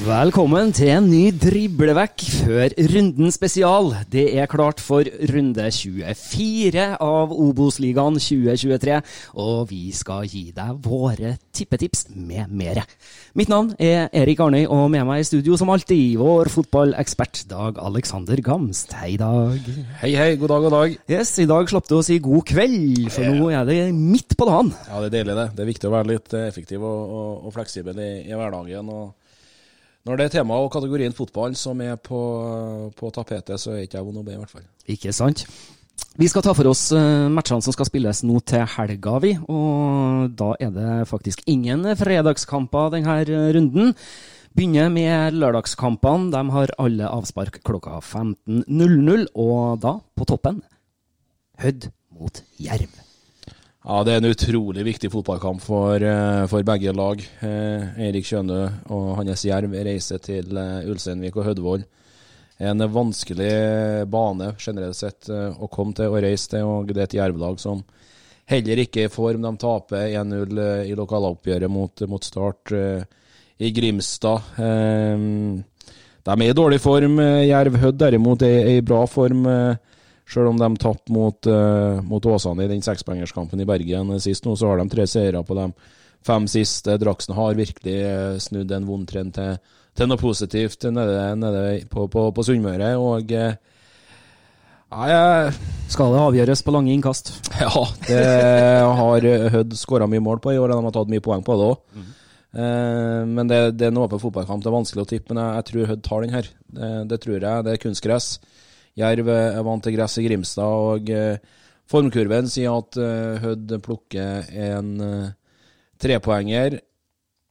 Velkommen til en ny driblevekk før runden spesial. Det er klart for runde 24 av Obos-ligaen 2023, og vi skal gi deg våre tippetips med mere. Mitt navn er Erik Arnøy, og med meg i studio som alltid vår fotballekspert Dag Alexander Gamst. Hei, Dag. Hei, hei. God dag, god dag. Yes, I dag slapp du å si god kveld, for nå er det midt på dagen. Ja, det er deilig, det. Det er viktig å være litt eh, effektiv og, og, og fleksibel i, i hverdagen. og Når det er tema og kategorien fotball som er på, på tapetet, så er ikke jeg vond å be, i hvert fall. Ikke sant? Vi skal ta for oss eh, matchene som skal spilles nå til helga, vi. Og da er det faktisk ingen fredagskamper denne runden. Begynner med lørdagskampene. De har alle avspark klokka 15.00, og da, på toppen, Hødd mot Jerv. Ja, Det er en utrolig viktig fotballkamp for, eh, for begge lag. Eh, Eirik Kjønø og hans Jerv reiser til eh, Ulsteinvik og Hødvoll. En vanskelig bane generelt sett å komme til og reise til. og Det er et Jerv-lag som heller ikke er i form. De taper 1-0 eh, i lokaloppgjøret mot, mot Start i Grimstad. De er i dårlig form. Jerv Hødd derimot er i bra form. Eh, Selv om de tapte mot, uh, mot Åsane i den sekspengerskampen i Bergen sist nå, så har de tre seire på de fem siste. Draksen har virkelig eh, snudd en vond trend til, til noe positivt nede, nede på, på, på Sunnmøre. Og uh, ja, jeg, Skal det avgjøres på lange innkast? ja, det har Hødd skåra mye mål på i år, og de har tatt mye poeng på det òg. Eh, men det, det er en åpen fotballkamp. Det er vanskelig å tippe, men jeg, jeg tror Hødd tar den her. Det, det tror jeg. Det er kunstgress. Jerv er vant til gress i Grimstad, og eh, formkurven sier at eh, Hødd plukker en eh, trepoenger.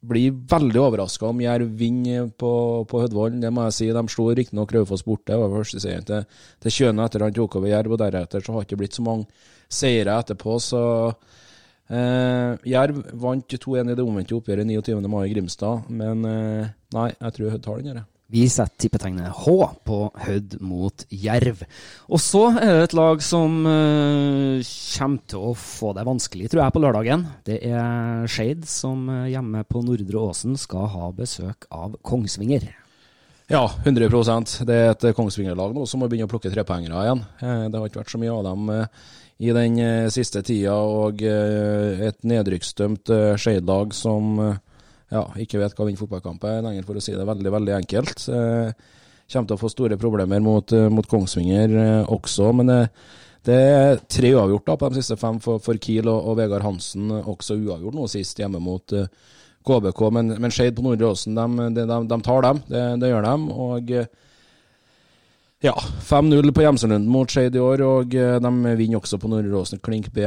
Blir veldig overraska om Jerv vinner på, på Hødvollen, det må jeg si. De slo riktignok Raufoss borte, var første seieren til, til Kjøne etter han tok over Jerv, og deretter så har det ikke blitt så mange seire etterpå, så eh, Jerv vant 2-1 i det omvendte oppgjøret 29. mai i Grimstad, men eh, nei, jeg tror Hødd tar den jeg. Vi setter tippetegnet H på Hødd mot Jerv. Og så er det et lag som uh, kommer til å få det vanskelig, tror jeg, på lørdagen. Det er Skeid som eh, hjemme på Nordre Åsen skal ha besøk av Kongsvinger. Ja, 100% Det er et Kongsvinger-lag nå som må begynne å plukke trepoengere igjen. Eh, Det har ikke vært så mye av dem eh, i den eh, siste tida, og eh, et nedrykksdømt eh, Skeid-lag som eh, ja, ikke vet hva vinner vinne fotballkamp er lenger, for å si det veldig, veldig enkelt. Eh, Kommer til å få store problemer mot, eh, mot Kongsvinger eh, også, men det er tre uavgjort da, på de siste fem for, for Kiel og, og Vegard Hansen, også uavgjort nå sist hjemme mot KBK. Men, men Skeid på Nordre Åsen, de, de, de, de tar dem, det, det gjør de. og Ja, 5-0 på Gjemselunden mot Skeid i år, og de vinner også på Nordre Åsen klink B.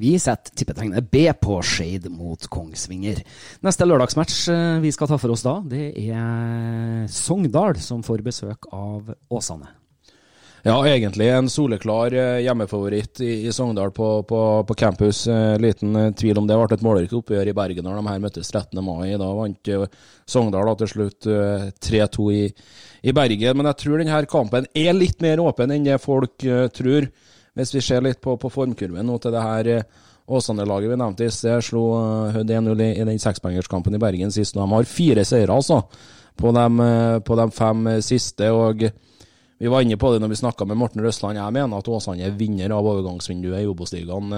Vi setter tippetegnet B på Skeid mot Kongsvinger. Neste lørdagsmatch eh, vi skal ta for oss da, det er Sogndal som får besøk av Åsane. Ja, egentlig en soleklar eh, hjemmefavoritt i, Sogndal på, på, på campus. Eh, liten tvil om det. ble et målrikt oppgjør i Bergen når de her møttes 13. mai. Da vant Sogndal da, til slutt eh, 3-2 i, i Bergen. Men jeg tror denne kampen er litt mer åpen enn det folk tror. Hvis vi ser litt på, på formkurven nå til det her eh, Åsane-laget vi nevnte i sted, slo eh, Hødd 1-0 i, den sekspengerskampen i Bergen sist. De har fire seire, altså, på de, eh, på de fem siste. og vi var inne på det når vi snakka med Morten Røsland. Jeg mener at Åsane er vinner av overgangsvinduet i Obos-ligaen.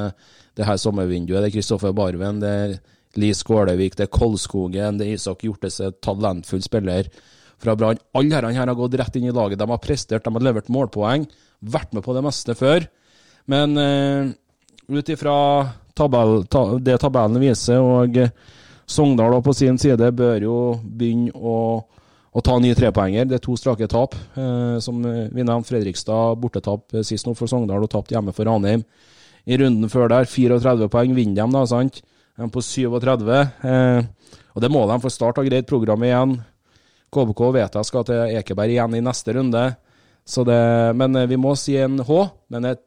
Det her sommervinduet. Det er Kristoffer Barven, det er Lee Skålevik, det er Kolskogen, det er Isak Hjortese, talentfull spiller fra Brann. Alle her har gått rett inn i laget. De har prestert, de har levert målpoeng. Vært med på det meste før. Men uh, ut ifra tabell, ta, det tabellen viser, og eh, Sogndal på sin side bør jo begynne å å ta nye trepoenger. Det er to strake tap. Uh, som vi nevnte, Fredrikstad bortetap sist nå for Sogndal og tapt hjemme for Ranheim. I runden før der 34 poeng vinner de, da, sant? De er på 37. Eh, og det må de, for Start har greit programmet igjen. KBK vet jeg skal til Ekeberg igjen i neste runde. Det, men vi må si en H. Men et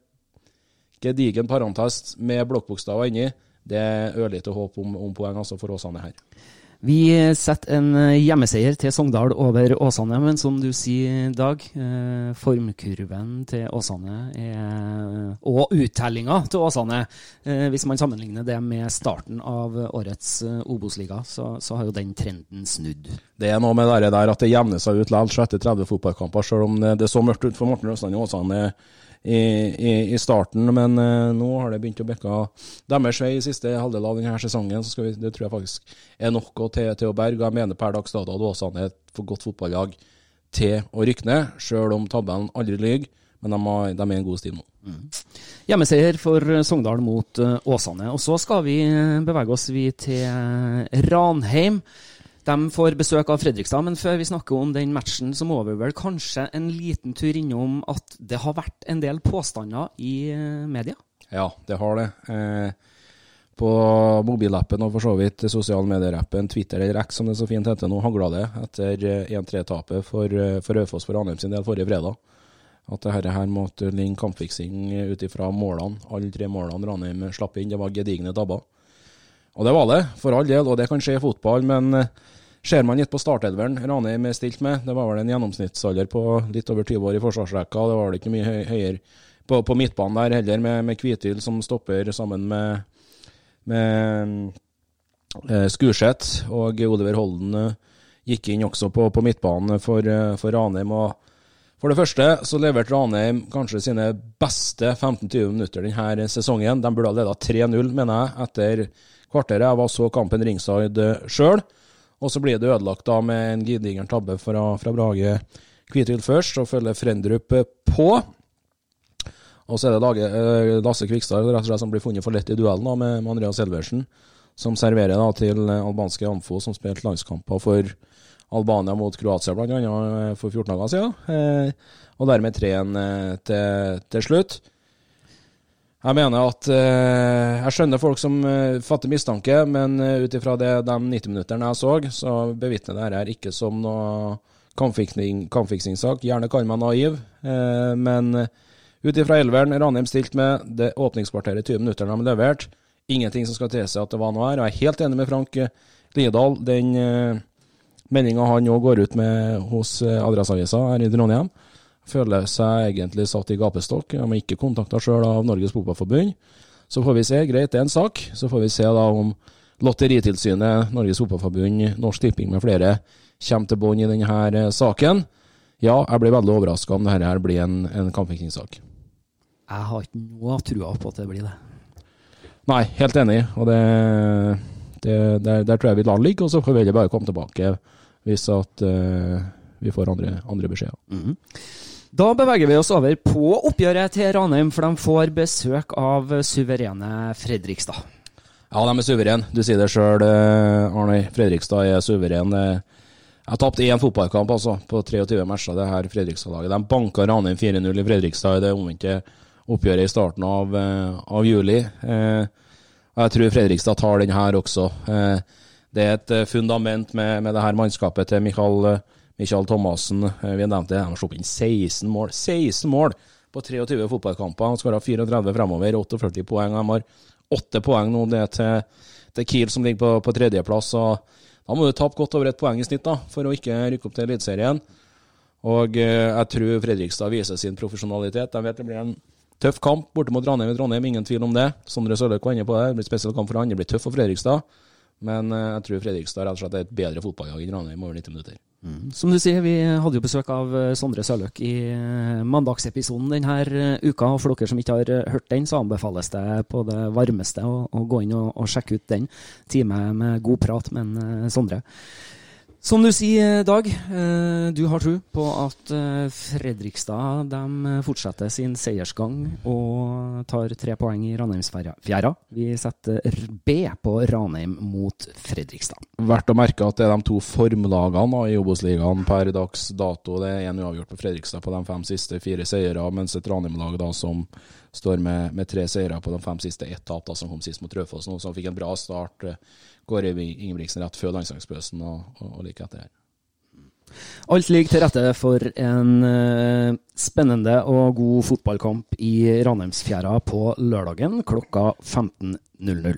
gedigen parentes med blokkbokstaver inni. Det er ørlite håp om, om poeng altså for Åsane her. Vi setter en eh, hjemmeseier til Sogndal over Åsane, men som du sier, Dag, eh, formkurven til Åsane er, og uttellinga til Åsane, eh, hvis man sammenligner det med starten av årets eh, Obos-liga, så, så har jo den trenden snudd. Det er noe med det der at det jevner seg ut likevel, etter 30 fotballkamper, selv om det, så mørkt ut for Morten Røsland i Åsane i, i, i starten. Men uh, nå har det begynt å bikke deres vei i siste halvdel av denne sesongen. så vi, Det tror jeg faktisk er nok til, til å berge. Jeg mener per dags dato at Åsane er et for godt fotballag til å rykke ned, selv om tabellen aldri lyver. Men de, har, de er i en god stil nå. Hjemmeseier for Sogndal mot eh, Åsane. Og så skal vi eh, bevege oss vi til eh, Ranheim. De får besøk av Fredrikstad, men før vi snakker om den matchen, så må vi vel kanskje en liten tur innom at det har vært en del påstander i eh, media? Ja, det har det. Eh, på mobilappen og for så vidt sosiale medier-appen Twitter eller X, som det så fint heter nå, hagla det etter eh, 1-3-tapet for, eh, for Raufoss for Anheim sin del forrige fredag. At dette her måtte ligne kampfiksing ut ifra målene. Alle tre målene Ranheim slapp inn, det var gedigne tabber. Og det var det, for all del, og det kan skje i fotball, men ser man litt på startelveren Ranheim er stilt med, det var vel en gjennomsnittsalder på litt over 20 år i forsvarsrekka, det var vel ikke mye høy, høyere på, på midtbanen der heller, med, med Kvithyl som stopper sammen med, med eh, Skurseth, og Oliver Holden eh, gikk inn også på, på midtbanen for, eh, for Ranheim. og for det første så leverte Ranheim kanskje sine beste 15-20 minutter denne sesongen. De burde ha ledet 3-0, mener jeg, etter kvarteret. Jeg var så kampen ringside sjøl. Og så blir det ødelagt da med en gedigen tabbe fra, fra Brage Kvithyl først, og følger Frendrup på. Og så er det Lage, eh, Lasse Kvikstad rett og slett, som blir funnet for lett i duellen da, med, Andreas Elversen, som serverer da til eh, albanske Amfo, som spilte landskamper for Albania mot Kroatia eh, for 14 dager siden. Eh, og dermed 3-1 eh, til, til slutt. Jeg mener at eh, Jeg skjønner folk som eh, fatter mistanke, men uh, ut ifra de 90 minuttene jeg så, så bevitner dette her ikke som noe kampfiksing- kampfiksingssak. Gjerne kan man naiv, eh, men ut ifra elveren Ranheim stilte med, det åpningskvarteret 20 minutter de har levert, ingenting som skal tilsi at det var noe her. Jeg er helt enig med Frank Lidahl. Den meldinga han nå går ut med hos Adresseavisa her i Trondheim, føler seg egentlig satt i gapestokk. De er ikke kontakta sjøl av Norges Fotballforbund. Så får vi se. Greit, det er en sak. Så får vi se da om Lotteritilsynet, Norges Fotballforbund, Norsk Tipping med flere kommer til bånn i denne eh, saken. Ja, jeg blir veldig overraska om dette her blir en, en kampfiksingssak. Jeg har ikke noe trua på at det blir det. Nei, helt enig. Og det, det der, der tror jeg vi lar ligge, og så får vi bare komme tilbake hvis at uh, vi får andre, andre beskjeder. Da beveger vi oss over på oppgjøret til Ranheim, for de får besøk av suverene Fredrikstad. Ja, de er suverene. Du sier det sjøl, Arne. Fredrikstad er suveren. Eh, Jeg har tapt én fotballkamp altså, på 23 matcher, det her Fredrikstad-laget. De banka Ranheim 4-0 i Fredrikstad i det omvendte oppgjøret i starten av, eh, av juli. Eh, og jeg tror Fredrikstad tar den her også. Eh, det er et eh, fundament med, med det her mannskapet til Michael, eh, Michael Thomassen. vi vi nevnte det, han har sluppet inn 16 mål. 16 mål på 23 fotballkamper. Han skal ha 34 fremover, 48 poeng. De har 8 poeng nå. Det til, til Kiel som ligger på, på tredjeplass. Da må du tape godt over et poeng i snitt da, for å ikke rykke opp til Eliteserien. Og eh, jeg tror Fredrikstad viser sin profesjonalitet. Jeg vet det blir en tøff kamp borte mot Ranheim i Trondheim, ingen tvil om det. Sondre Sørløk var inne på det. Det blir spesiell kamp for han. Det blir tøff for Fredrikstad. Men eh, jeg tror Fredrikstad rett og slett er et bedre fotballag enn Ranheim over 90 minutter. Mm. Som du sier, vi hadde jo besøk av eh, Sondre Sørløk i eh, mandagsepisoden denne eh, uka. og For dere som ikke har hørt den, så anbefales det på det varmeste å, å gå inn og, og sjekke ut den. Time med god prat med Sondre. Som du sier, Dag, eh, du har tro på at eh, Fredrikstad de fortsetter sin seiersgang og tar tre poeng i Ranheimsfjæra. Vi setter B på Ranheim mot Fredrikstad. Verdt å merke at det er de to formlagene i Obos-ligaen per dags dato. Det er én uavgjort på Fredrikstad på de fem siste fire seire, mens et Ranheim-lag som står med, med tre seire på de fem siste, ett tap, som kom sist mot Raufoss nå, som fikk en bra start. Kåre Ingebrigtsen rett før landslagspausen og, og, og like etter her. Alt ligger til rette for en eh, spennende og god fotballkamp i Ranheimsfjæra på lørdagen klokka 15.00.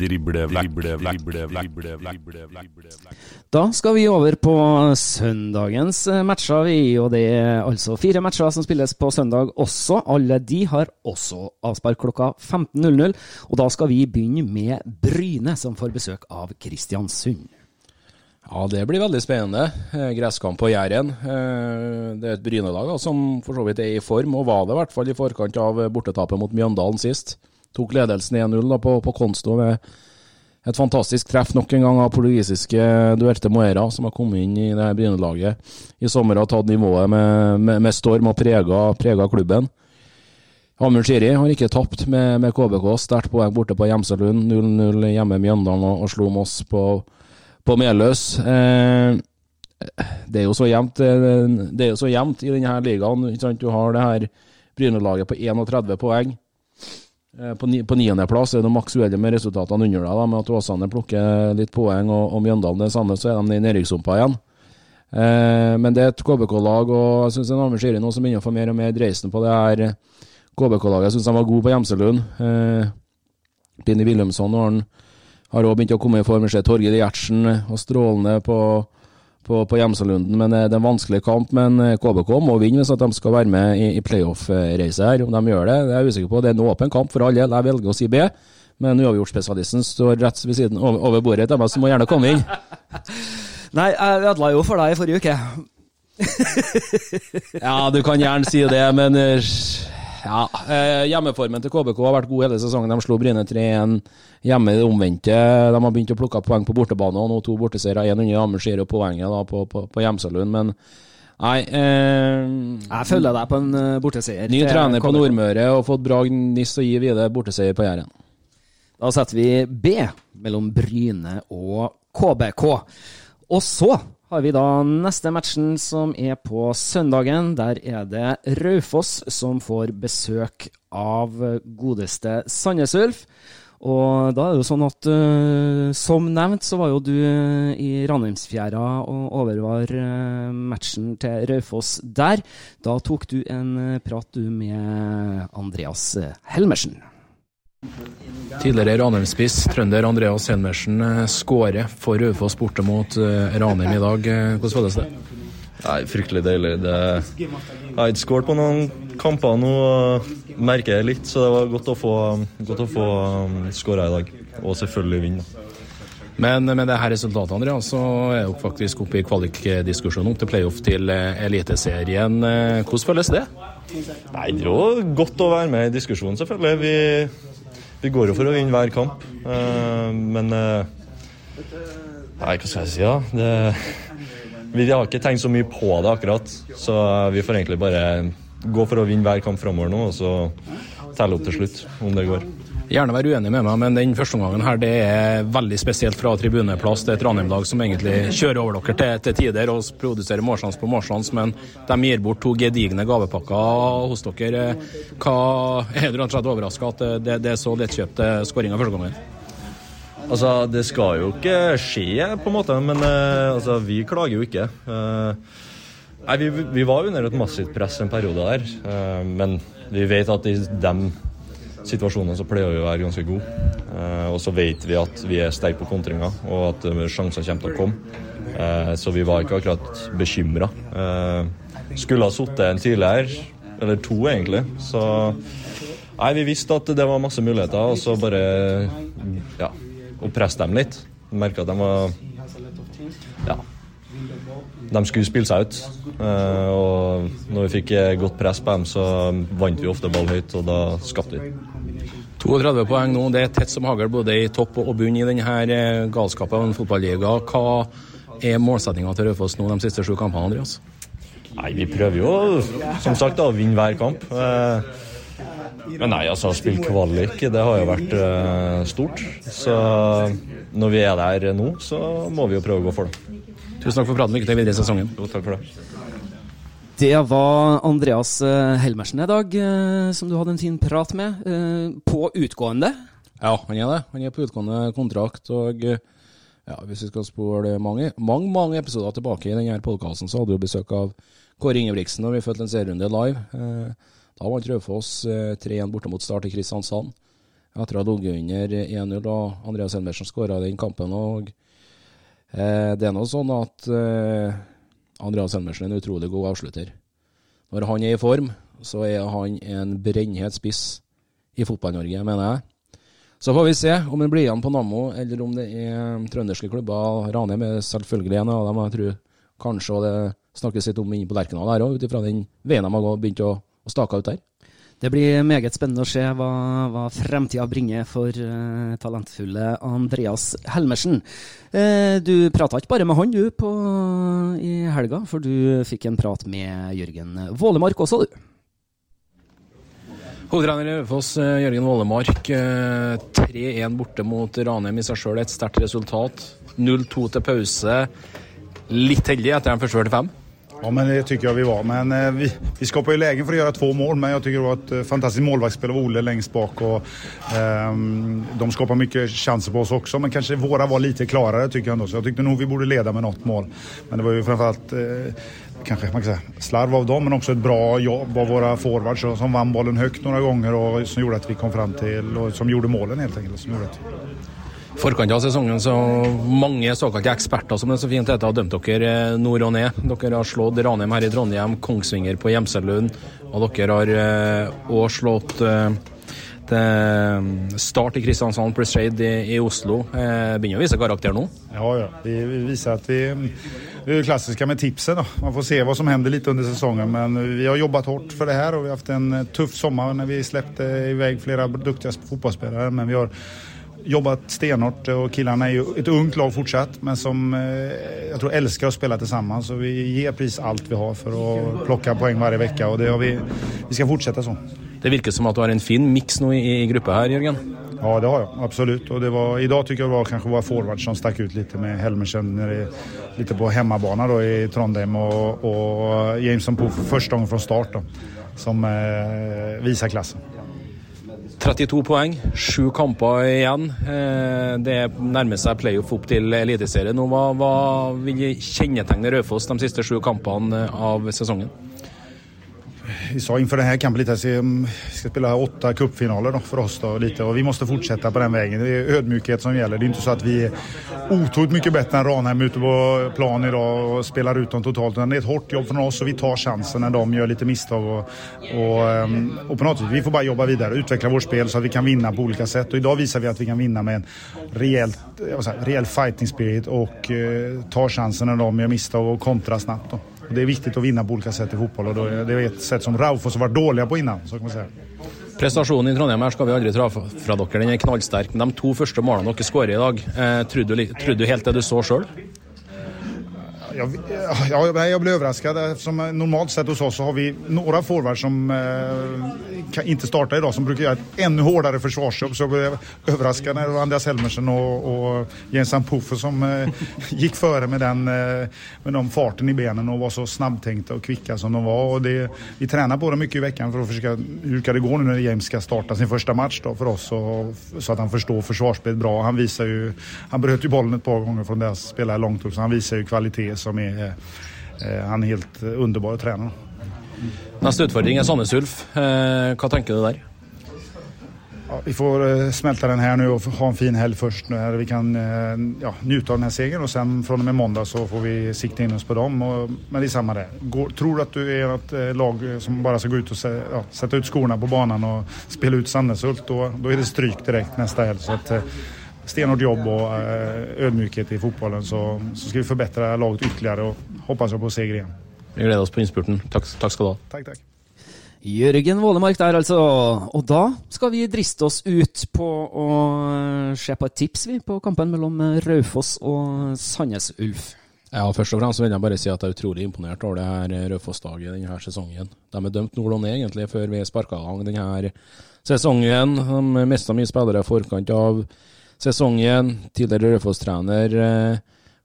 Drible vekk, drible drible. Da skal vi over på søndagens eh, matcher, vi, og det er altså fire matcher som spilles på søndag også. Alle de har også avspark klokka 15.00, og da skal vi begynne med Bryne, som får besøk av Kristiansund. Ja, det blir veldig spennende. Eh, Gresskamp på Jæren. Eh, Det er et Bryne-lag som for så vidt er i form, og var det i hvert fall i forkant av bortetapet mot Mjøndalen sist. Tok ledelsen 1-0 på, på Konsto med et fantastisk treff nok en gang av portugisiske Duerte Moera, som har kommet inn i det her Bryne-laget i sommer og tatt nivået med, med, med storm og prega, klubben. Amund Shiri har ikke tapt med, med KBK. Sterkt poeng borte på Gjemselund. 0-0 hjemme i Mjøndalen og, og slo Moss på, på Meløs. Eh, det er jo så jevnt eh, i denne ligaen. Du har det her Bryne-laget på 31 poeng. Eh, På, ni, niendeplass er det maks uheldig med resultatene under deg, da, med at Åsane plukker litt poeng og, og Mjøndalen det samme, så er de i nedrykkssumpa igjen. Eh, men det er et KBK-lag, og jeg syns Amund Shiri nå som begynner å få mer og mer dreisen på det her KBK-laget. Jeg syns de var gode på Gjemselund. Eh, Pini Wilhelmsson har han- har òg begynt å komme i form. Vi ser Torgeir Gjertsen og strålende på, på, på Gjemselunden. Men eh, det er en vanskelig kamp. Men eh, KBK må vinne hvis at de skal være med i, i playoff-reise her. Om de gjør det, det er jeg usikker på. Det er en åpen kamp for alle. Jeg velger å si B. Men uavgjortspesialisten står rett ved siden over, over bordet til meg, så må gjerne komme inn. Nei, jeg ødela jo for deg i forrige uke. ja, du kan gjerne si det, men eh, ja, eh, Hjemmeformen til KBK har vært god hele sesongen. De slo Bryne 3-1 hjemme i det omvendte. De har begynt å plukke poeng på bortebane, og nå to borteseiere. Én under Ammer og poenget da, på, på, på Hjemsalund, men Nei eh, Jeg følger deg på en uh, borteseier. Ny trener på Nordmøre og fått bra gnist å gi videre borteseier på Jæren. Da setter vi B mellom Bryne og KBK. Og så har vi da neste matchen, som er på søndagen. Der er det Raufoss som får besøk av godeste Sandnes Ulf. Og da er det jo sånn at uh, som nevnt så var jo du uh, i Ranheimsfjæra og overvar uh, matchen til Raufoss der. Da tok du en prat du med Andreas Helmersen. Tidligere Ranheim-spiss, trønder Andreas Helmersen, skårer for Raufoss borte mot Ranheim i dag. Hvordan føles det? Nei, Fryktelig deilig. Det... Jeg har ikke skåret på noen kamper nå, merker jeg litt, så det var godt å få, godt å få um, skåra i dag. Og selvfølgelig vinne. Men med det her resultatet Andreas, så er dere faktisk oppe i kvalikdiskusjonen opp til playoff til eh, Eliteserien. Eh, hvordan føles det? Nei, Det er jo godt å være med i diskusjonen, selvfølgelig. Vi, vi går jo for å vinne hver kamp. Uh, men uh, Nei, hva skal jeg si, da? Det vi har ikke tenkt så mye på det akkurat, så vi får egentlig bare gå for å vinne hver kamp framover nå, og så telle opp til slutt, om det går. Gjerne være uenig med meg, men den første omgangen her det er veldig spesielt fra tribuneplass. Det er et Ranheim-lag som egentlig kjører over dere til, til tider og produserer målsjanse på målsjanse, men de gir bort to gedigne gavepakker hos dere. Hva, er du rett og slett overraska at det, det, er så lettkjøpt skåringer første gangen? Altså, Det skal jo ikke skje, på en måte, men uh, altså, vi klager jo ikke. Uh, nei, vi, vi, var under et massivt press en periode der, uh, men vi vet at i de situasjonene så pleier vi å være ganske gode. og så vet vi at vi er sterke på kontringa, og at sjansene kommer til å komme. så vi var ikke akkurat bekymra. skulle ha sittet en tidligere, eller to egentlig, så Nei, vi visste at det var masse muligheter, og så bare Ja og presse dem litt. Merka at de var Ja. De skulle spille seg ut. Og når vi fikk godt press på dem, så vant vi ofte ball høyt, og da skapte vi. 32 poeng nå, det er tett som hagl både i topp og bunn i denne eh, galskapen av en fotballiga. Hva er målsettinga til Raufoss nå de siste sju kampene, Andreas? Nei, Vi prøver jo som sagt å vinne hver kamp. Uh, men nei, altså å spille kvalik, det har jo vært uh, stort. Så når vi er der nå, så må vi jo prøve å gå for det. Tusen takk for praten. Lykke til videre i sesongen. Jo, takk for det. Det var Andreas eh, Helmersen i dag, eh, som du hadde en fin prat med. På utgående? Ja, han er det. Han er på utgående kontrakt. og ja, Hvis vi skal spole mange, mange, mange episoder tilbake i denne podkasten, så hadde vi besøk av Kåre Ingebrigtsen, og vi fulgte en serierunde live. Da vant Raufoss 3-1 eh, borte mot Start i Kristiansand. Etter å ha ligget under 1-0, og Andreas Helmersen skåra den kampen. og eh, Det er nå sånn at eh, Andreas Helmersen er en utrolig god avslutter. Når han er i form, så er han en brennhet spiss i Fotball-Norge, mener jeg. Så får vi se om han blir igjen på Nammo, eller om det er trønderske klubber. Ranheim er selvfølgelig en av dem. Jeg tror kanskje det snakkes litt om inne på Lerkendal her òg, ut ifra den veien de har begynt å stake staka ut der. Det blir meget spennende å se hva, hva fremtida bringer for uh, talentfulle Andreas Helmersen. Uh, du prata ikke bare med han du på, i helga, for du fikk en prat med Jørgen Vålemark også, du. Hovedtrener i Raufoss, eh, Jørgen Vålemark. 3-1 borte mot Ranheim i seg sjøl et sterkt resultat. 0-2 til pause. Litt heldig etter en første 45? Ja, men det tycker jag vi var. Men eh, vi, vi skapade ju lägen för att göra två mål, men jag tycker det var ett eh, fantastiskt målvaktsspel av Olle längst bak. Och, eh, de skapar mycket chanser på oss också, men kanske våra var lite klarare tycker jag ändå. Så jag tyckte nog vi borde leda med något mål. Men det var ju framförallt eh, kanske man kan säga, slarv av dem, men också ett bra jobb av våra forwards som vann bollen högt några gånger och som gjorde att vi kom fram till, och som gjorde målen helt enkelt. Som gjorde att forkant av sesongen så mange såkalte eksperter som det så fint heter, har dømt dere eh, nord og ned. Dere har slått Ranheim her i Trondheim, Kongsvinger på Gjemselund, og dere har òg uh, slått eh, start i Kristiansand pluss Shade i, i, Oslo. Eh, begynner å vise karakter nå? Ja, ja. Vi, vi viser at vi det er klassiske med tipset. Da. Man får se hva som hender litt under sesongen. Men vi har jobbet hardt for det her og vi har hatt en tøff sommer når vi slapp i vei flere dyktige fotballspillere. Men vi har jobbet stenhardt og killene er jo et ungt lag fortsatt, men som eh, jeg tror elsker å spille sammen. Så vi gir pris alt vi har for å plukke poeng hver uke, og det har vi, vi skal fortsette sånn. Det virker som at du har en fin miks nå i, i gruppa her, Jørgen? Ja, det har jeg. Absolutt. Og det var, I dag syns jeg det var kanskje vår forward som stakk ut litt med Helmersen litt på hjemmebane da, i Trondheim, og, og Jameson på første gang fra start, da, som eh, viser klassen. 32 poeng, sju kamper igjen. Eh, det nærmer seg playoff opp til Eliteserien. Hva, hva vil kjennetegne Raufoss de siste sju kampene av sesongen? Vi sa inför den här kampen lite att vi ska spela åtta cupfinaler för oss då, lite och vi måste fortsätta på den vägen. Det är ödmjukhet som gäller. Det är inte så att vi är otroligt mycket bättre än Ranheim ute på plan idag och spelar ut dem totalt. det är ett hårt jobb från oss och vi tar chansen när de gör lite misstag. Och, och, ehm, och på något sätt, vi får bara jobba vidare och utveckla vårt spel så att vi kan vinna på olika sätt. Och idag visar vi att vi kan vinna med en rejäl, rejäl fighting spirit och eh, tar chansen när de gör misstag och kontra snabbt. Då. Det er viktig å vinne på ulike sett i fotball, og det er et sett som Raufoss har vært dårlige på innan. så kan man si. Prestasjonen i Trondheim her skal vi aldri ta fra dere. Den er knallsterk. Men de to første målene dere skårer i dag, eh, trodde du helt det du så sjøl? Jag, ja, jag blev överraskad. Som normalt sett hos oss så har vi några forwards som eh, inte startar idag som brukar göra ett ännu hårdare försvarsjobb. Så jag blev överraskad när det var Andreas Helmersen och, och Jens Puffer som eh, gick före med den, eh, med den farten i benen och var så snabbtänkta och kvicka som de var. Och det, vi tränar på det mycket i veckan för att försöka hur det går nu när James ska starta sin första match då för oss och, så att han förstår försvarsspelet bra. Han visar ju, han bröt ju bollen ett par gånger från deras spelare långt upp så han visar ju kvalitet som er en Han er helt underbar trener. Neste utfordring er Sandnes Ulf. Eh, hva tenker du der? Ja, vi får smelte den her nå og ha en fin helg først. Når vi kan ja, nyte av denne seieren. Og sen fra og med mandag så får vi sikte inn oss på dem. Og, men det er samme det. Går, tror du at du er et lag som bare skal gå ut og se, ja, sette ut skoene på banen og spille ut Sandnes Ulf, da er det stryk direkte neste helg. Så at, stenhårt jobb og eh, i fotballen, så, så, skal vi forbedre laget ytterligere og håper på seger igjen. Vi gleder oss på innspurten. Takk, takk skal du ha. Takk, takk. Jørgen Vålemark der, altså. Og da skal vi driste oss ut på å se på et tips vi, på kampen mellom Raufoss og Sandnes Ulf. Ja, Først og fremst vil jeg bare si at jeg er utrolig imponert over det her Raufoss-laget denne sesongen. De er dømt nord og ned egentlig før vi sparka i gang denne sesongen. De mista mye spillere i forkant av sesongen. Tidligere Raufoss-trener eh,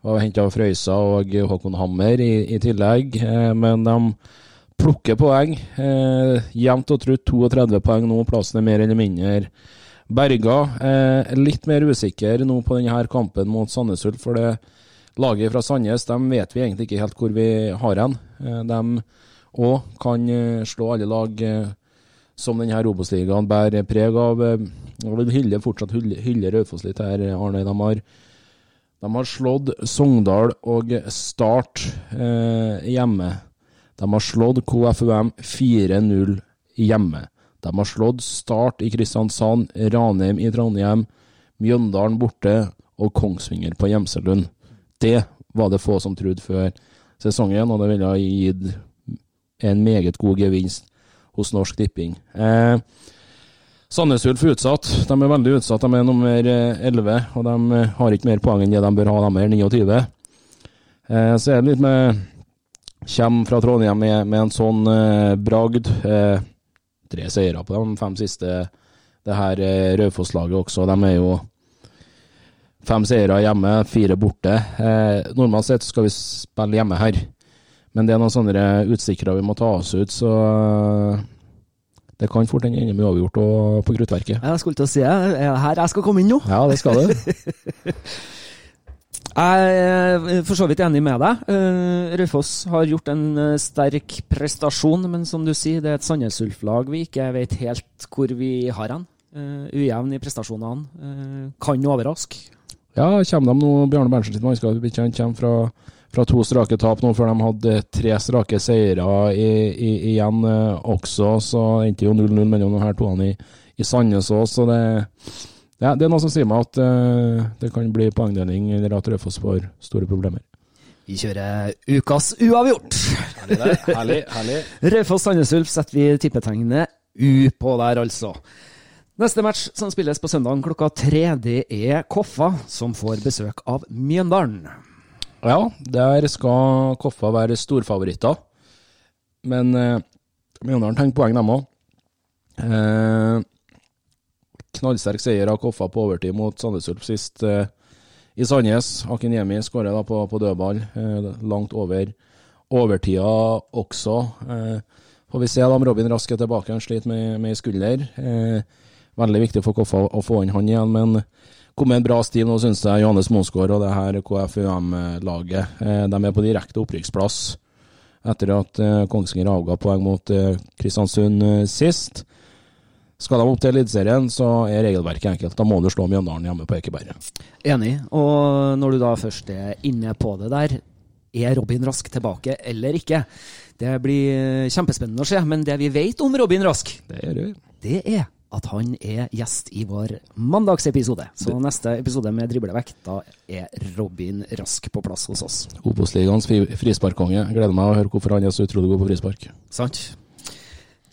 var henta Frøysa og Håkon Hammer i, i tillegg. Eh, men de plukker poeng. Eh, jevnt og trutt 32 poeng nå, plassen er mer eller mindre berga. Litt mer usikker nå på denne kampen mot Sandnes Ulf, for det laget fra Sandnes de vet vi egentlig ikke helt hvor vi har hen. De òg kan slå alle lag som denne Obos-ligaen bærer preg av. Jeg vil hylle, fortsatt hylle, hylle Raufoss litt her, Arne. De har, de har slått Sogndal og Start eh, hjemme. De har slått KFUM 4-0 hjemme. De har slått Start i Kristiansand, Ranheim i Trondheim, Mjøndalen borte og Kongsvinger på Gjemselund. Det var det få som trodde før sesongen, og det ville ha gitt en meget god gevinst hos Norsk Tipping. Eh, Sandnes Ulf er utsatt. De er veldig utsatt. De er nummer 11, eh, og de eh, har ikke mer poeng enn det de bør ha. De er 29. Eh, så er det litt med Kommer fra Trondheim med, med en sånn eh, bragd. Eh, tre seire på de fem siste. Det her eh, Raufoss-laget også. De er jo fem seire hjemme, fire borte. Eh, normalt sett skal vi spille hjemme her, men det er noen sånne utstikkere vi må ta oss ut, så det kan fort ende med uavgjort på Kruttverket. Jeg skulle til å si det. Er her jeg skal komme inn nå? Ja, det skal du. jeg er for så vidt enig med deg. Uh, Raufoss har gjort en uh, sterk prestasjon, men som du sier, det er et Sandnes Ulf-lag vi ikke vet helt hvor vi har hen. Ujevn i prestasjonene. kan overraske. Ja, kommer de nå, Bjarne Berntsen sitt mannskap kommer fra fra to strake tap nå, før de hadde tre strake seire i, i, igjen uh, også. Så endte jo 0-0 mellom de her to i, i Sandnes òg, så det, ja, det er noe som sier meg at uh, det kan bli poengdeling, eller at Raufoss får store problemer. Vi kjører ukas uavgjort. Herlig, der. herlig, herlig. Raufoss Sandnes Ulf setter vi tippetegnet U på der, altså. Neste match som spilles på søndag klokka tre, det er Koffa som får besøk av Mjøndalen. Ja, der skal Koffa være storfavoritter. Men eh, Mjøndalen tenker poeng, dem òg. Eh, knallsterk seier av Koffa på overtid mot Sandnes Ulf sist eh, i Sandnes. Akinyemi skårer på, på dødball, eh, langt over overtida også. Eh, får vi se om Robin Rask er tilbake. Han sliter med, med skulder. Eh, veldig viktig for Koffa å få inn han igjen, men kom med en bra stil nå, syns jeg. Johannes Monsgaard og det her KFUM-laget. Eh, de er på direkte opprykksplass etter at eh, Kongsvinger avga poeng mot eh, Kristiansund sist. Skal de opp til Eliteserien, så er regelverket enkelt. Da må du slå Mjøndalen hjemme på Ekeberg. Enig. Og når du da først er inne på det der, er Robin Rask tilbake eller ikke? Det blir kjempespennende å se. Men det vi vet om Robin Rask, det er, det er at han er gjest i vår mandagsepisode. Så neste episode med Driblevekk, da er Robin Rask på plass hos oss. Obos-ligaens frisparkkonge. Gleder meg å høre hvorfor han er så utrolig god på frispark. Sant.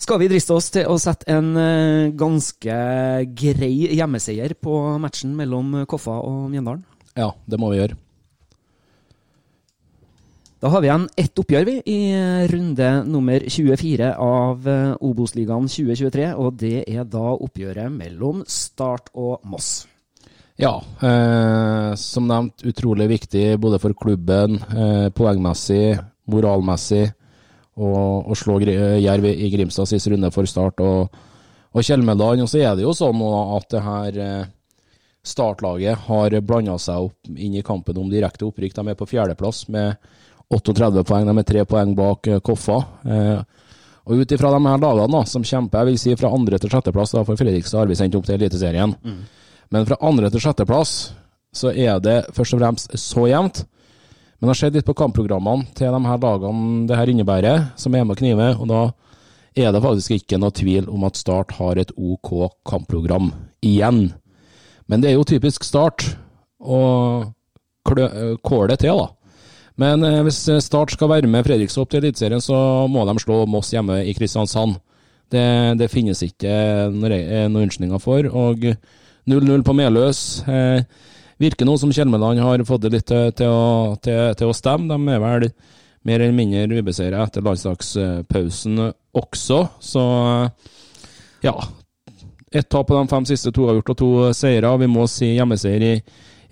Skal vi driste oss til å sette en uh, ganske grei hjemmeseier på matchen mellom Koffa og Mjøndalen? Ja, det må vi gjøre. Da har vi igjen ett oppgjør vi i runde nummer 24 av uh, Obos-ligaen 2023. Og det er da oppgjøret mellom Start og Moss. Ja, eh, som nevnt utrolig viktig både for klubben, eh, poengmessig, moralmessig, og slå Jerv i Grimstad sist runde for Start og, og Kjelmeland. Og så er det jo sånn at det her eh, startlaget har blanda seg opp inn i kampen om direkte opprykk. De er på fjerdeplass med 38 poeng. De er tre poeng bak Koffa. og ut ifra de her lagene da, som kjemper, jeg vil si fra andre til sjetteplass, for Fredrikstad har vi sendt opp til Eliteserien. Mm. Men fra andre til sjetteplass så er det først og fremst så jevnt. Men det har skjedd litt på kampprogrammene til de her lagene det her innebærer, som er med knive. Og da er det faktisk ikke noe tvil om at Start har et OK kampprogram igjen. Men det er jo typisk Start å kåle det til, da. Men eh, hvis Start skal være med Fredrikstad opp til Eliteserien, så må de slå Moss hjemme i Kristiansand. Det, det finnes ikke noen unnskyldninger for. og 0-0 på Meløs. Eh, virker nå som Kjelmeland har fått det litt til, å, til, til, å, stemme. De er vel mer eller mindre ubeseira etter landslagspausen også, så ja. Ett tap på de fem siste, to har gjort og to seire. Vi må si hjemmeseier i,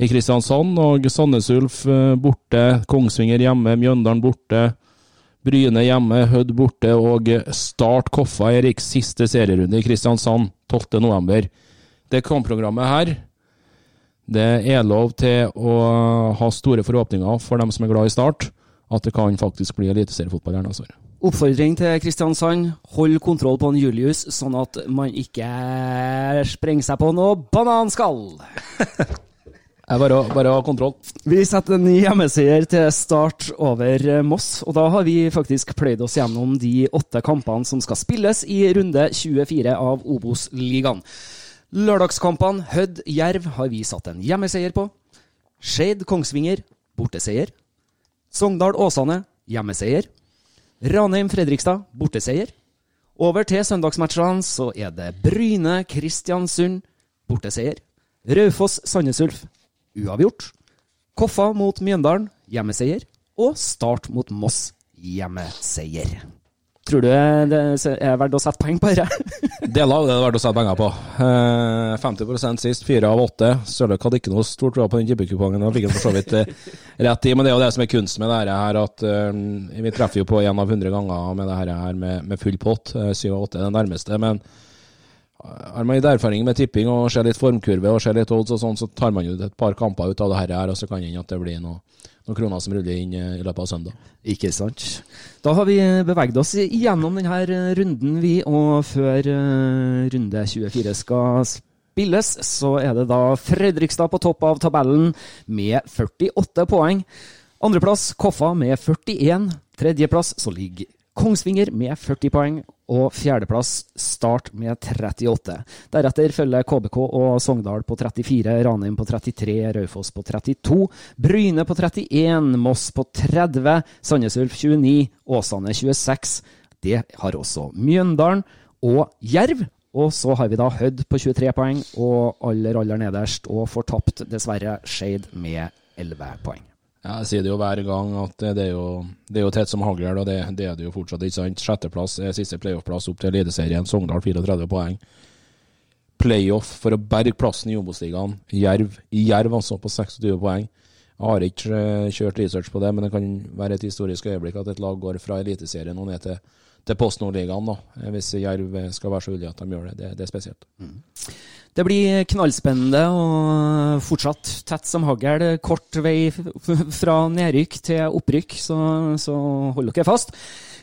i Kristiansand. Og Sandnes Ulf eh, borte, Kongsvinger hjemme, Mjøndalen borte. Bryne hjemme, Hødd borte og Start Koffa Eriks siste serierunde i Kristiansand 12.11 det kampprogrammet her, det er lov til å ha store forhåpninger for dem som er glad i Start, at det kan faktisk bli eliteseriefotball her neste år. Oppfordring til Kristiansand, hold kontroll på en Julius, sånn at man ikke sprenger seg på noe bananskall. bare, bare ha kontroll. Vi setter en ny hjemmeseier til start over Moss. Og da har vi faktisk pløyd oss gjennom de åtte kampene som skal spilles i runde 24 av Obos-ligaen. Lørdagskampene Hødd-Jerv har vi satt en hjemmeseier på. Skeid-Kongsvinger borteseier. Sogndal-Åsane hjemmeseier. Ranheim-Fredrikstad borteseier. Over til søndagsmatchene så er det Bryne-Kristiansund borteseier. Raufoss-Sandnes Ulf uavgjort. Koffa mot Mjøndalen hjemmeseier. Og Start mot Moss hjemmeseier. Tror du det er verdt å sette penger på dette? Deler av det er verdt å sette penger på. Eh, 50% sist, fire av åtte. Sørløk hadde ikke noe stort tro på den tippekupongen, og fikk den for så vidt eh, rett i. Men det er jo det som er kunsten med dette her, at uh, vi treffer jo på én av hundre ganger med dette her med, med full pott. Syv av åtte er det nærmeste. Men har man litt erfaring med tipping og ser litt formkurve og ser litt odds og sånn, så tar man jo et par kamper ut av det her, og så kan det hende at det blir noe noen kroner som ruller inn i løpet av søndag. Ikke sant. Da har vi beveget oss gjennom denne runden, vi. Og før runde 24 skal spilles, så er det da Fredrikstad på topp av tabellen med 48 poeng. Andreplass Koffa med 41. Tredjeplass så ligger Kongsvinger med 40 poeng, og fjerdeplass Start med 38. Deretter følger KBK og Sogndal på 34, Ranheim på 33, Raufoss på 32, Bryne på 31, Moss på 30, Sandnes Ulf 29, Åsane 26. Det har også Mjøndalen og Jerv. Og så har vi da Hødd på 23 poeng, og aller, aller nederst, og fortapt, dessverre, Skeid med 11 poeng. Jeg sier det jo hver gang at det er jo, det er jo tett som hagl, og det, det, er det jo fortsatt. ikke sant? Sjetteplass er siste playoff-plass opp til Eliteserien. Sogndal 34 poeng. Playoff for å berge plassen i Obos-ligaen. Jerv Jerv altså på 26 poeng. Jeg har ikke eh, kjørt research på det, men det kan være et historisk øyeblikk at et lag går fra Eliteserien og ned til, til Post Nord-ligaen. Hvis Jerv skal være så uheldig at de gjør det. Det, det er spesielt. Mm. Det blir knallspennende og fortsatt tett som hagl. Kort vei fra nedrykk til opprykk, så, så hold dere fast.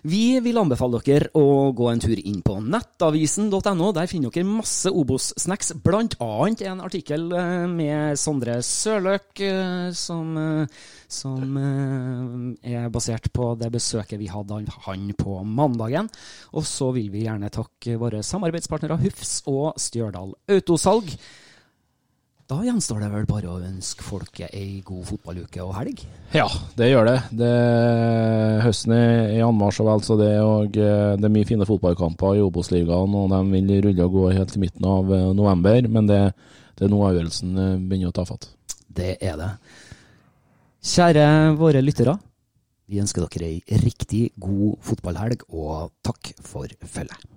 Vi vil anbefale dere å gå en tur inn på nettavisen.no. Der finner dere masse Obos-snacks, bl.a. en artikkel eh, med Sondre Sørløk, eh, som, eh, som er basert på det besøket vi hadde av han på mandagen. Og så vil vi gjerne takke våre samarbeidspartnere Hufs og Stjørdal Autosalg. Da gjenstår det vel bare å ønske folket ei god fotballuke og helg? Ja, det gjør det. det høsten er i anmarsj og vel så det, og eh, det er mye fine fotballkamper i Obos-ligaen, og de vil rulle og gå helt til midten av eh, november, men det, det er nå avgjørelsen eh, begynner å ta fatt. Det er det. Kjære våre lyttere. Vi ønsker dere ei riktig god fotballhelg, og takk for følget.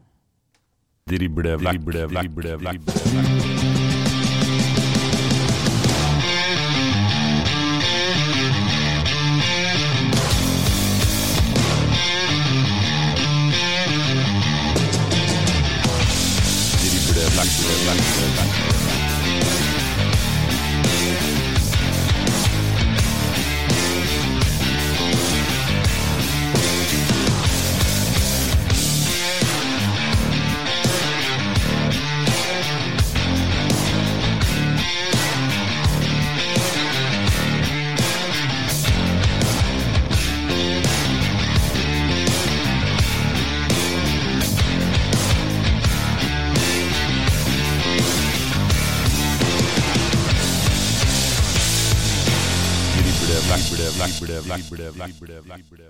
Drible, drible, drible, We're drible.